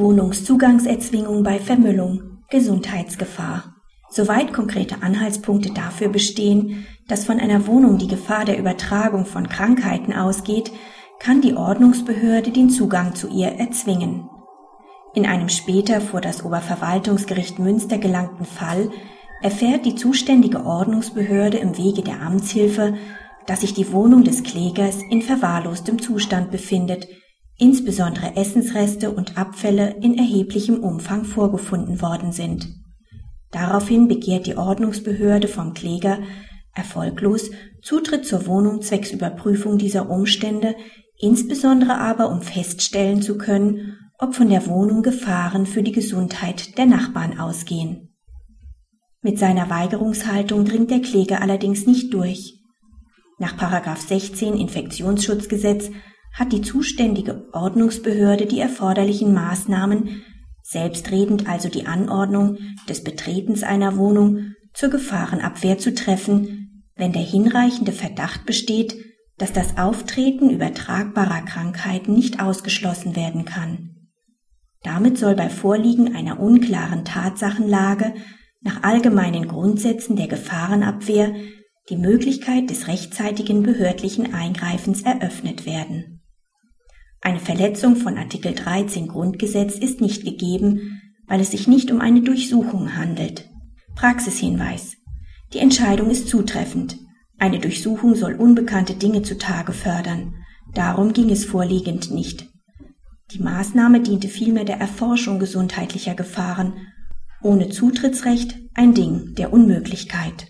Wohnungszugangserzwingung bei Vermüllung, Gesundheitsgefahr. Soweit konkrete Anhaltspunkte dafür bestehen, dass von einer Wohnung die Gefahr der Übertragung von Krankheiten ausgeht, kann die Ordnungsbehörde den Zugang zu ihr erzwingen. In einem später vor das Oberverwaltungsgericht Münster gelangten Fall erfährt die zuständige Ordnungsbehörde im Wege der Amtshilfe, dass sich die Wohnung des Klägers in verwahrlostem Zustand befindet, insbesondere Essensreste und Abfälle in erheblichem Umfang vorgefunden worden sind. Daraufhin begehrt die Ordnungsbehörde vom Kläger erfolglos Zutritt zur Wohnung zwecks Überprüfung dieser Umstände, insbesondere aber um feststellen zu können, ob von der Wohnung Gefahren für die Gesundheit der Nachbarn ausgehen. Mit seiner Weigerungshaltung dringt der Kläger allerdings nicht durch. Nach 16 Infektionsschutzgesetz hat die zuständige Ordnungsbehörde die erforderlichen Maßnahmen, selbstredend also die Anordnung des Betretens einer Wohnung zur Gefahrenabwehr zu treffen, wenn der hinreichende Verdacht besteht, dass das Auftreten übertragbarer Krankheiten nicht ausgeschlossen werden kann. Damit soll bei Vorliegen einer unklaren Tatsachenlage nach allgemeinen Grundsätzen der Gefahrenabwehr die Möglichkeit des rechtzeitigen behördlichen Eingreifens eröffnet werden. Eine Verletzung von Artikel 13 Grundgesetz ist nicht gegeben, weil es sich nicht um eine Durchsuchung handelt. Praxishinweis. Die Entscheidung ist zutreffend. Eine Durchsuchung soll unbekannte Dinge zutage fördern. Darum ging es vorliegend nicht. Die Maßnahme diente vielmehr der Erforschung gesundheitlicher Gefahren ohne Zutrittsrecht ein Ding der Unmöglichkeit.